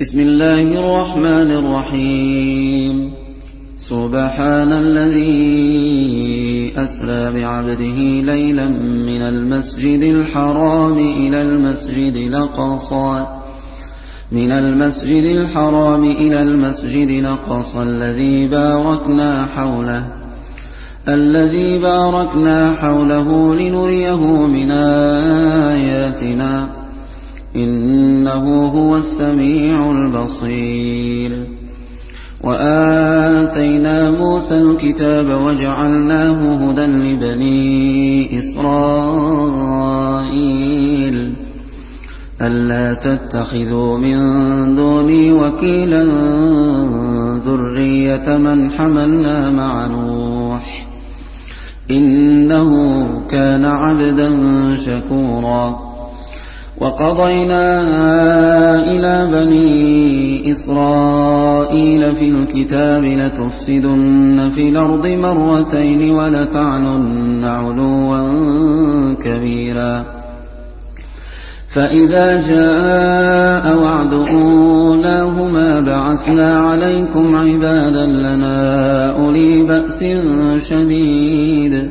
بسم الله الرحمن الرحيم. سبحان الذي أسرى بعبده ليلا من المسجد الحرام إلى المسجد الأقصى. من المسجد الحرام إلى المسجد الأقصى الذي باركنا حوله. الذي باركنا حوله لنريه من آياتنا. إنه هو السميع البصير. وآتينا موسى الكتاب وجعلناه هدى لبني إسرائيل. ألا تتخذوا من دوني وكيلا ذرية من حملنا مع نوح. إنه كان عبدا شكورا. وقضينا إلى بني إسرائيل في الكتاب لتفسدن في الأرض مرتين ولتعلن علوا كبيرا. فإذا جاء وعد أولاهما بعثنا عليكم عبادا لنا أولي بأس شديد.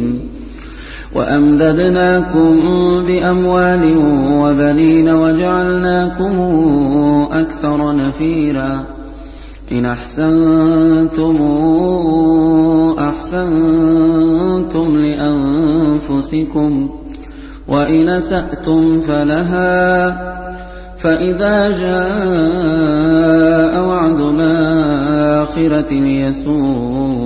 وأمددناكم بأموال وبنين وجعلناكم أكثر نفيرا إن أحسنتم أحسنتم لأنفسكم وإن أسأتم فلها فإذا جاء وعد الآخرة ليسوءوا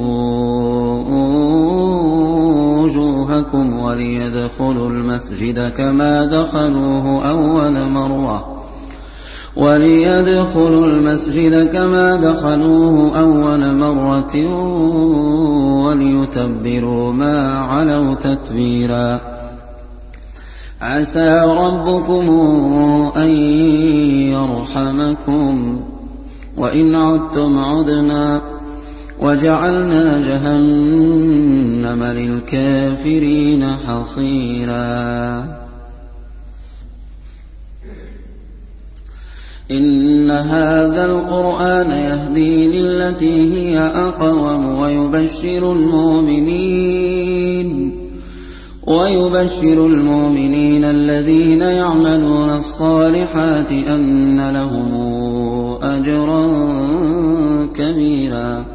وجوهكم وليدخلوا المسجد كما دخلوه أول مرة وليدخلوا المسجد كما دخلوه أول مرة وليتبروا ما علوا تتبيرا عسى ربكم أن يرحمكم وإن عدتم عدنا وجعلنا جهنم للكافرين حصيرا. إن هذا القرآن يهدي للتي هي أقوم ويبشر المؤمنين ويبشر المؤمنين الذين يعملون الصالحات أن لهم أجرا كبيرا.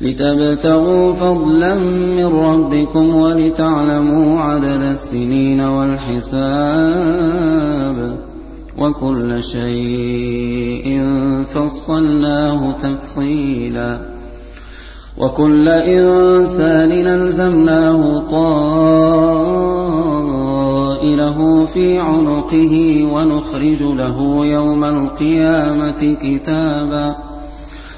لتبتغوا فضلا من ربكم ولتعلموا عدد السنين والحساب وكل شيء فصلناه تفصيلا وكل إنسان ألزمناه طائره في عنقه ونخرج له يوم القيامة كتابا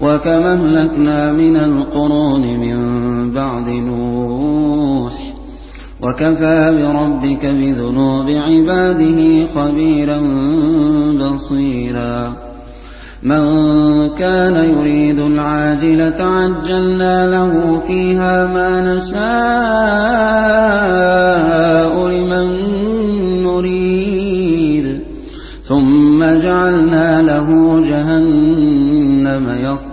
وَكَمْ أَهْلَكْنَا مِنَ الْقُرُونِ مِن بَعْدِ نُوحٍ ۗ وَكَفَىٰ بِرَبِّكَ بِذُنُوبِ عِبَادِهِ خَبِيرًا بَصِيرًا. مَن كَانَ يُرِيدُ الْعَاجِلَةَ عَجَّلْنَا لَهُ فِيهَا مَا نَشَاءُ لِمَن نُّرِيدُ. ثُمَّ جَعَلْنَا لَهُ جَهَنَّمَ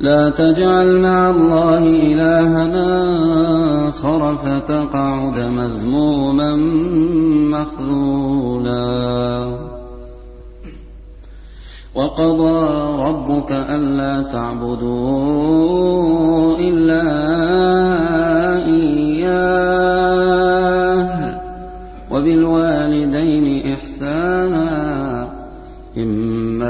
لا تجعل مع الله إلها آخر فتقعد مذموما مخذولا. وقضى ربك ألا تعبدوا إلا إياه. وبالوالدين إحسانا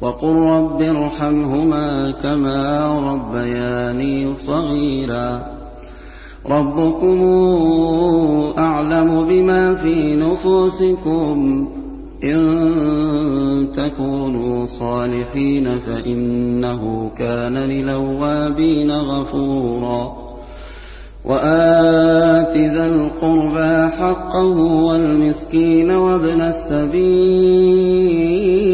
وقل رب ارحمهما كما ربياني صغيرا. ربكم أعلم بما في نفوسكم. إن تكونوا صالحين فإنه كان للوابين غفورا. وآت ذا القربى حقه والمسكين وابن السبيل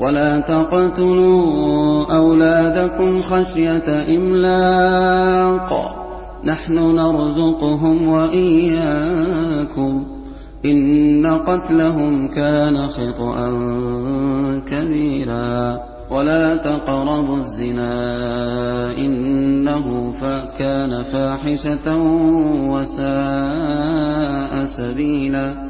ولا تقتلوا أولادكم خشية إملاق. نحن نرزقهم وإياكم. إن قتلهم كان خطأ كبيرا. ولا تقربوا الزنا. إنه كان فاحشة وساء سبيلا.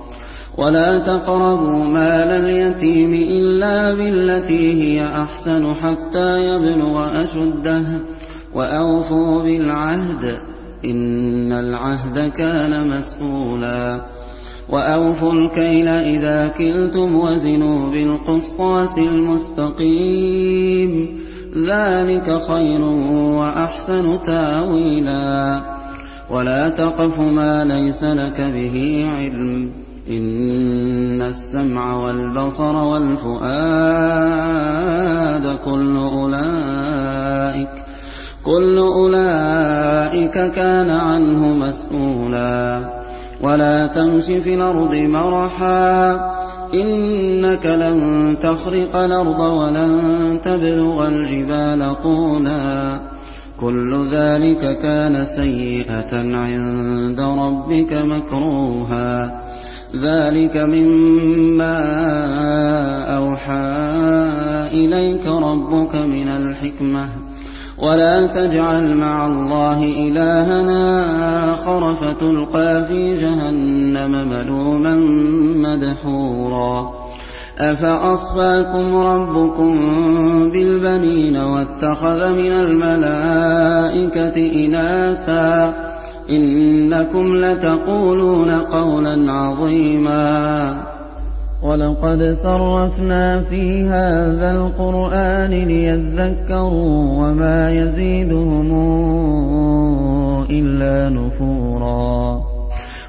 ولا تقربوا مال اليتيم إلا بالتي هي أحسن حتى يبلغ أشده وأوفوا بالعهد إِنَّ الْعَهْدَ كَانَ مَسْئُولًا وَأَوْفُوا الْكَيْلَ إِذَا كِلْتُمْ وَزِنُوا بِالْقِسْطَاسِ الْمُسْتَقِيمِ ذَٰلِكَ خَيْرٌ وَأَحْسَنُ تَأْوِيلًا وَلَا تَقْفُ مَا لَيْسَ لَكَ بِهِ عِلْمٌ ۚ إِنَّ السَّمْعَ وَالْبَصَرَ وَالْفُؤَادَ كُلُّ أُولَٰئِكَ كل أولئك كان عنه مسؤولا ولا تمش في الأرض مرحا إنك لن تخرق الأرض ولن تبلغ الجبال طولا كل ذلك كان سيئة عند ربك مكروها ذلك مما أوحى إليك ربك من الحكمة ولا تجعل مع الله إلهنا آخر فتلقى في جهنم ملوما مدحورا أفأصفاكم ربكم بالبنين واتخذ من الملائكة إناثا إنكم لتقولون قولا عظيما. وَلَقَدْ صَرَّفْنَا فِي هَٰذَا الْقُرْآنِ لِيَذَّكَّرُوا وَمَا يَزِيدُهُمْ إِلَّا نُفُورًا.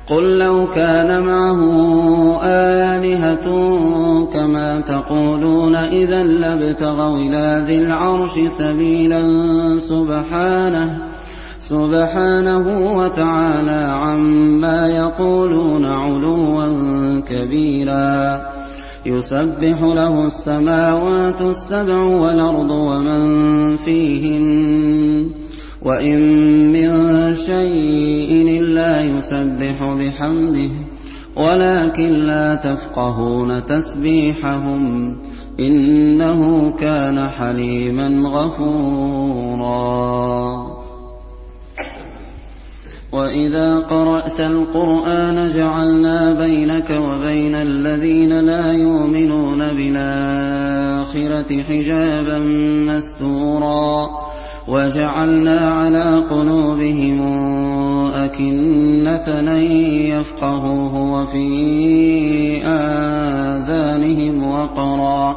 قُل لَّوْ كَانَ مَعَهُ آلِهَةٌ كَمَا تَقُولُونَ إِذًا لَّابْتَغَوْا إِلَىٰ ذِي الْعَرْشِ سَبِيلًا سُبْحَانَهُ سُبْحَانَهُ وَتَعَالَىٰ عَمَّا يَقُولُونَ عُلُوًّا كَبِيرًا. يُسَبِّحُ لَهُ السَّمَاوَاتُ السَّبْعُ وَالْأَرْضُ وَمَن فِيهِنَّ ۚ. وَإِن مِّن شَيْءٍ إِلَّا يُسَبِّحُ بِحَمْدِهِ وَلَٰكِن لَّا تَفْقَهُونَ تَسْبِيحَهُمْ ۗ. إِنَّهُ كَانَ حَلِيمًا غَفُورًا. وَإِذَا قَرَأْتَ الْقُرْآنَ جَعَلْنَا بَيْنَكَ وَبَيْنَ الَّذِينَ لَا يُؤْمِنُونَ بِالْآخِرَةِ حِجَابًا مَّسْتُورًا وَجَعَلْنَا عَلَىٰ قُلُوبِهِمْ أَكِنَّةً أَن يَفْقَهُوهُ وَفِي آذَانِهِمْ وَقْرًا ۚ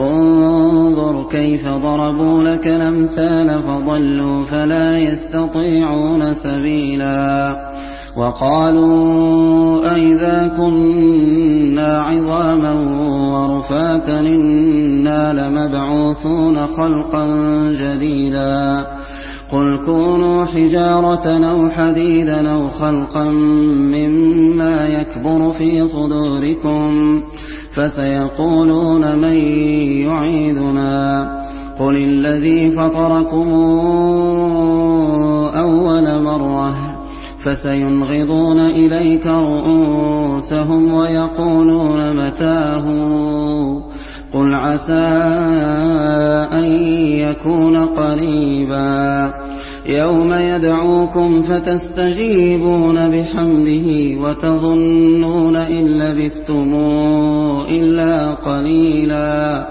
انظُرْ كَيْفَ ضَرَبُوا لَكَ الْأَمْثَالَ فَضَلُّوا فَلَا يَسْتَطِيعُونَ سَبِيلًا وَقَالُوا أَإِذَا كُنَّا عِظَامًا وَرُفَاتًا إِنَّا لَمَبْعُوثُونَ خَلْقًا جَدِيدًا قُلْ كُونُوا حِجَارَةً أَوْ حَدِيدًا أَوْ خَلْقًا مِّمَّا يَكْبُرُ فِي صُدُورِكُمْ فَسَيَقُولُونَ مَن يُعِيدُنَا ۖ قُلِ الَّذِي فَطَرَكُمْ أَوَّلَ مَرَّةٍ ۚ فَسَيُنْغِضُونَ إِلَيْكَ رُءُوسَهُمْ وَيَقُولُونَ مَتَىٰ هُوَ ۖ قُلْ عَسَىٰ أَن يَكُونَ قَرِيبًا يَوْمَ يَدْعُوكُمْ فَتَسْتَجِيبُونَ بِحَمْدِهِ وَتَظُنُّونَ إِن لَّبِثْتُمْ إِلَّا قَلِيلًا.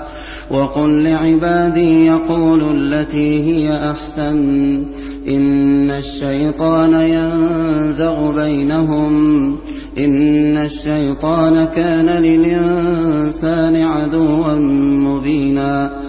وَقُل لِّعِبَادِي يَقُولُوا الَّتِي هِيَ أَحْسَنُ ۚ. إِنَّ الشَّيْطَانَ يَنزَغُ بَيْنَهُمْ ۚ. إِنَّ الشَّيْطَانَ كَانَ لِلْإِنسَانِ عَدُوًّا مُّبِينًا.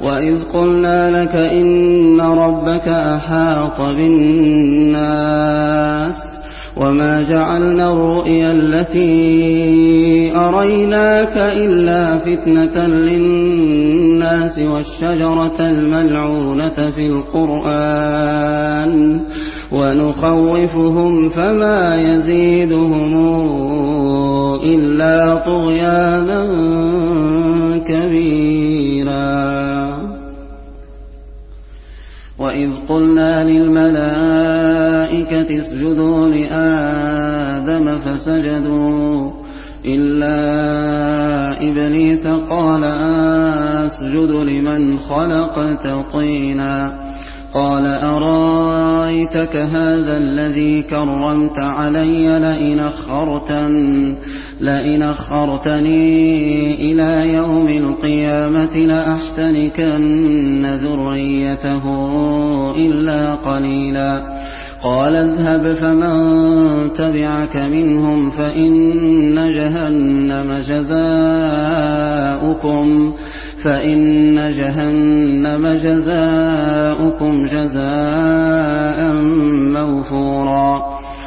وإذ قلنا لك إن ربك أحاط بالناس وما جعلنا الرؤيا التي أريناك إلا فتنة للناس والشجرة الملعونة في القرآن ونخوفهم فما يزيدهم إلا طغيانا قلنا للملائكة اسجدوا لآدم فسجدوا إلا إبليس قال أسجد لمن خلقت طينا قال أرأيتك هذا الذي كرمت علي لئن أخرتن لئن أخرتني إلى يوم القيامة لأحتنكن ذريته إلا قليلا. قال اذهب فمن تبعك منهم فإن جهنم جزاؤكم فإن جهنم جزاؤكم جزاء موفورا.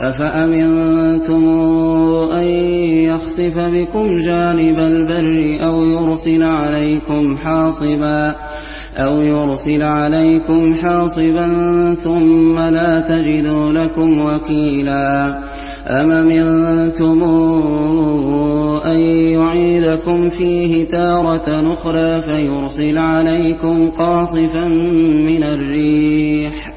أفأمنتم أن يخسف بكم جانب البر أو يرسل عليكم حاصبا أو يرسل عليكم حاصبا ثم لا تجدوا لكم وكيلا أم منتم أن يعيدكم فيه تارة أخرى فيرسل عليكم قاصفا من الريح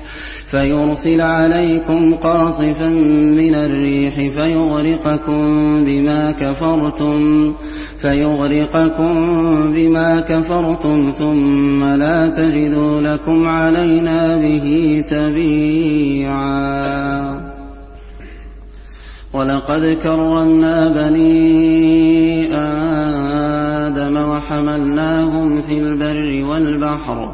فيرسل عليكم قاصفا من الريح فيغرقكم بما كفرتم فيغرقكم بما كفرتم ثم لا تجدوا لكم علينا به تبيعا. ولقد كرمنا بني آدم وحملناهم في البر والبحر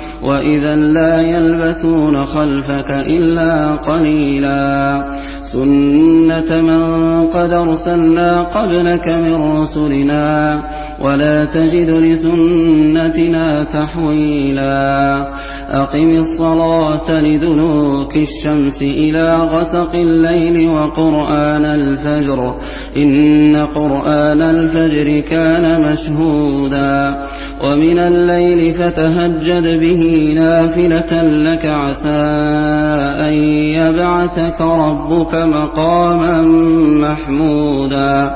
وإذا لا يلبثون خلفك إلا قليلا سنة من قد أرسلنا قبلك من رسلنا ولا تجد لسنتنا تحويلا أقم الصلاة لدلوك الشمس إلى غسق الليل وقرآن الفجر. إن قرآن الفجر كان مشهودا. ومن الليل فتهجد به نافلة لك عسى أن يبعثك ربك مقاما محمودا.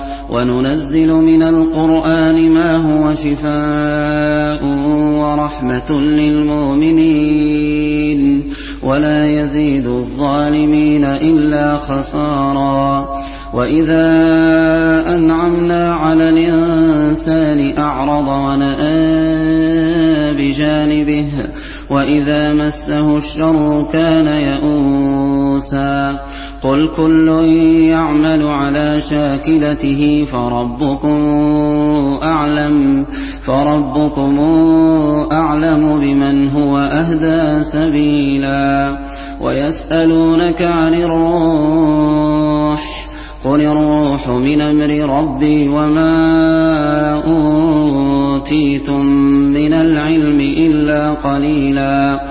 وننزل من القرآن ما هو شفاء ورحمة للمؤمنين ولا يزيد الظالمين إلا خسارا وإذا أنعمنا على الإنسان أعرض ونأى بجانبه وإذا مسه الشر كان يئوسا قل كل يعمل على شاكلته فربكم أعلم فربكم أعلم بمن هو أهدى سبيلا. ويسألونك عن الروح قل الروح من أمر ربي وما أوتيتم من العلم إلا قليلا.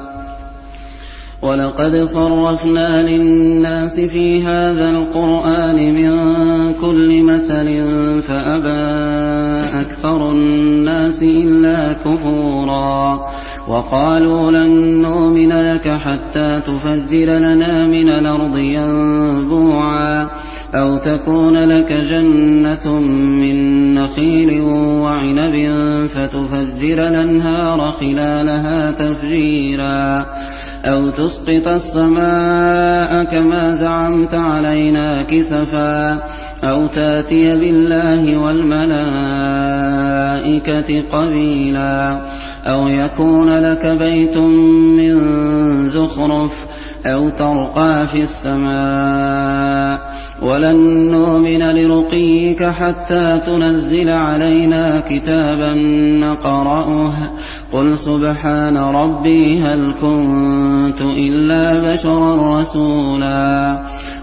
ولقد صرفنا للناس في هذا القرآن من كل مثل فأبى أكثر الناس إلا كفورا وقالوا لن نؤمن لك حتى تفجر لنا من الأرض ينبوعا أو تكون لك جنة من نخيل وعنب فتفجر الأنهار خلالها تفجيرا أو تسقط السماء كما زعمت علينا كسفا أو تأتي بالله والملائكة قبيلا أو يكون لك بيت من زخرف أو ترقى في السماء ولن نؤمن لرقيك حتى تنزل علينا كتابا نقرأه. قل سبحان ربي هل كنت إلا بشرا رسولا.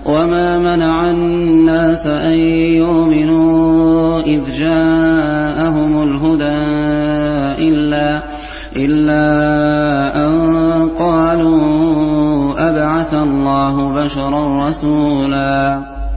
وما منع الناس أن يؤمنوا إذ جاءهم الهدى إلا إلا أن قالوا أبعث الله بشرا رسولا.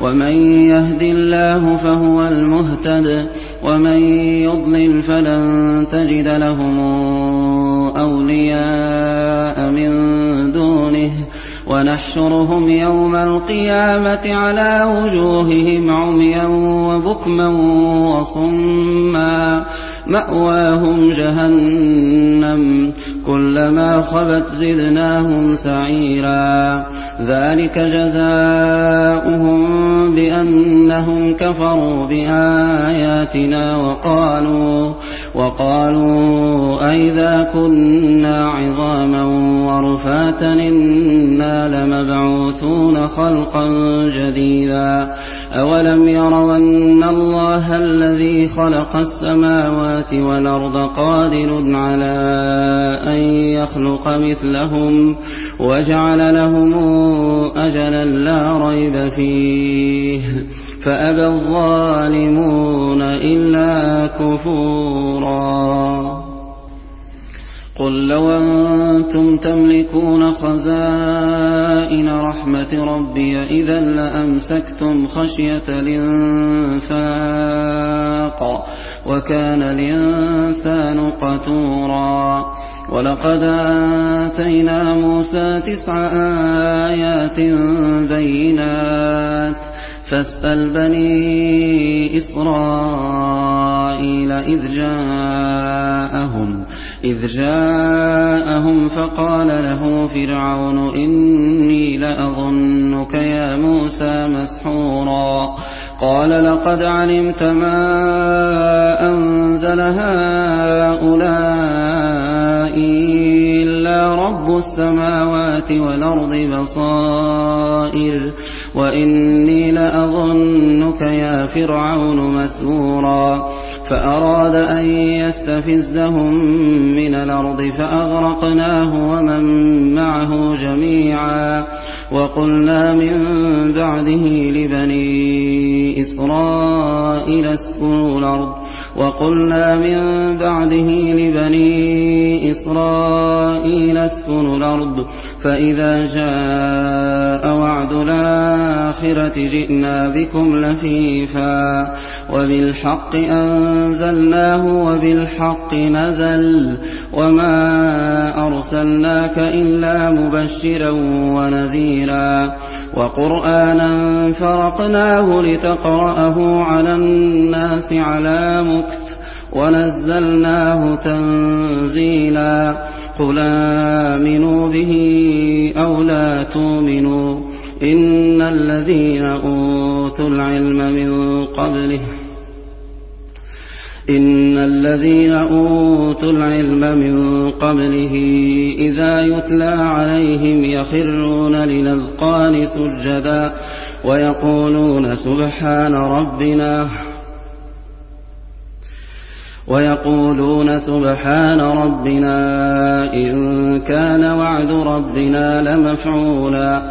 وَمَن يَهْدِ اللَّهُ فَهُوَ الْمُهْتَدِ ۖ وَمَن يُضْلِلْ فَلَن تَجِدَ لَهُمْ أَوْلِيَاءَ مِن دُونِهِ ۖ وَنَحْشُرُهُمْ يَوْمَ الْقِيَامَةِ عَلَىٰ وُجُوهِهِمْ عُمْيًا وَبُكْمًا وَصُمًّا مَّأْوَاهُمْ جَهَنَّمُ ۖ كُلَّمَا خَبَتْ زِدْنَاهُمْ سَعِيرًا ذَٰلِكَ بِأَنَّهُمْ كَفَرُوا بِآيَاتِنَا وَقَالُوا وَقَالُوا أَإِذَا كُنَّا عِظَامًا وَرُفَاتًا إِنَّا لَمَبْعُوثُونَ خَلْقًا جَدِيدًا. أَوَلَمْ يَرَوْا أَنَّ اللَّهَ الَّذِي خَلَقَ السَّمَاوَاتِ وَالْأَرْضَ قَادِرٌ عَلَىٰ أَن يَخْلُقَ مِثْلَهُمْ وَجَعَلَ لَهُمْ أَجَلًا لَّا رَيْبَ فِيهِ. فَأَبَى الظَّالِمُونَ إِلَّا كُفُورًا. قُل لَّوْ أَنتُمْ تَمْلِكُونَ خَزَائِنَ رَحْمَةِ رَبِّي إِذًا لَّأَمْسَكْتُمْ خَشْيَةَ الْإِنفَاقِ ۚ وَكَانَ الْإِنسَانُ قَتُورًا. وَلَقَدْ آتَيْنَا مُوسَىٰ تِسْعَ آيَاتٍ بَيِّنَاتٍ ۖ فَاسْأَلْ بَنِي إِسْرَائِيلَ إِذْ جَاءَهُمْ إذ جاءهم فقال له فرعون إني لأظنك يا موسى مسحورا. قال لقد علمت ما أنزل هؤلاء إلا رب السماوات والأرض بصائر. وإني لأظنك يا فرعون مثورا فأراد أن يستفزهم من الأرض فأغرقناه ومن معه جميعا وقلنا من بعده لبني إسرائيل اسكنوا الأرض وقلنا من بعده لبني إسرائيل اسكنوا الأرض فإذا جاء وعد الآخرة جئنا بكم لفيفا. وبالحق أنزلناه وبالحق نزل وما أرسلناك إلا مبشرا ونذيرا. وقرآنا فرقناه لتقرأه على الناس على مكث ونزلناه تنزيلا قل آمنوا به أو لا تؤمنوا إن الذين أوتوا العلم من قبله إن الذين أوتوا العلم من قبله إذا يتلى عليهم يخرون للأذقان سجدا ويقولون سبحان ربنا ويقولون سبحان ربنا إن كان وعد ربنا لمفعولا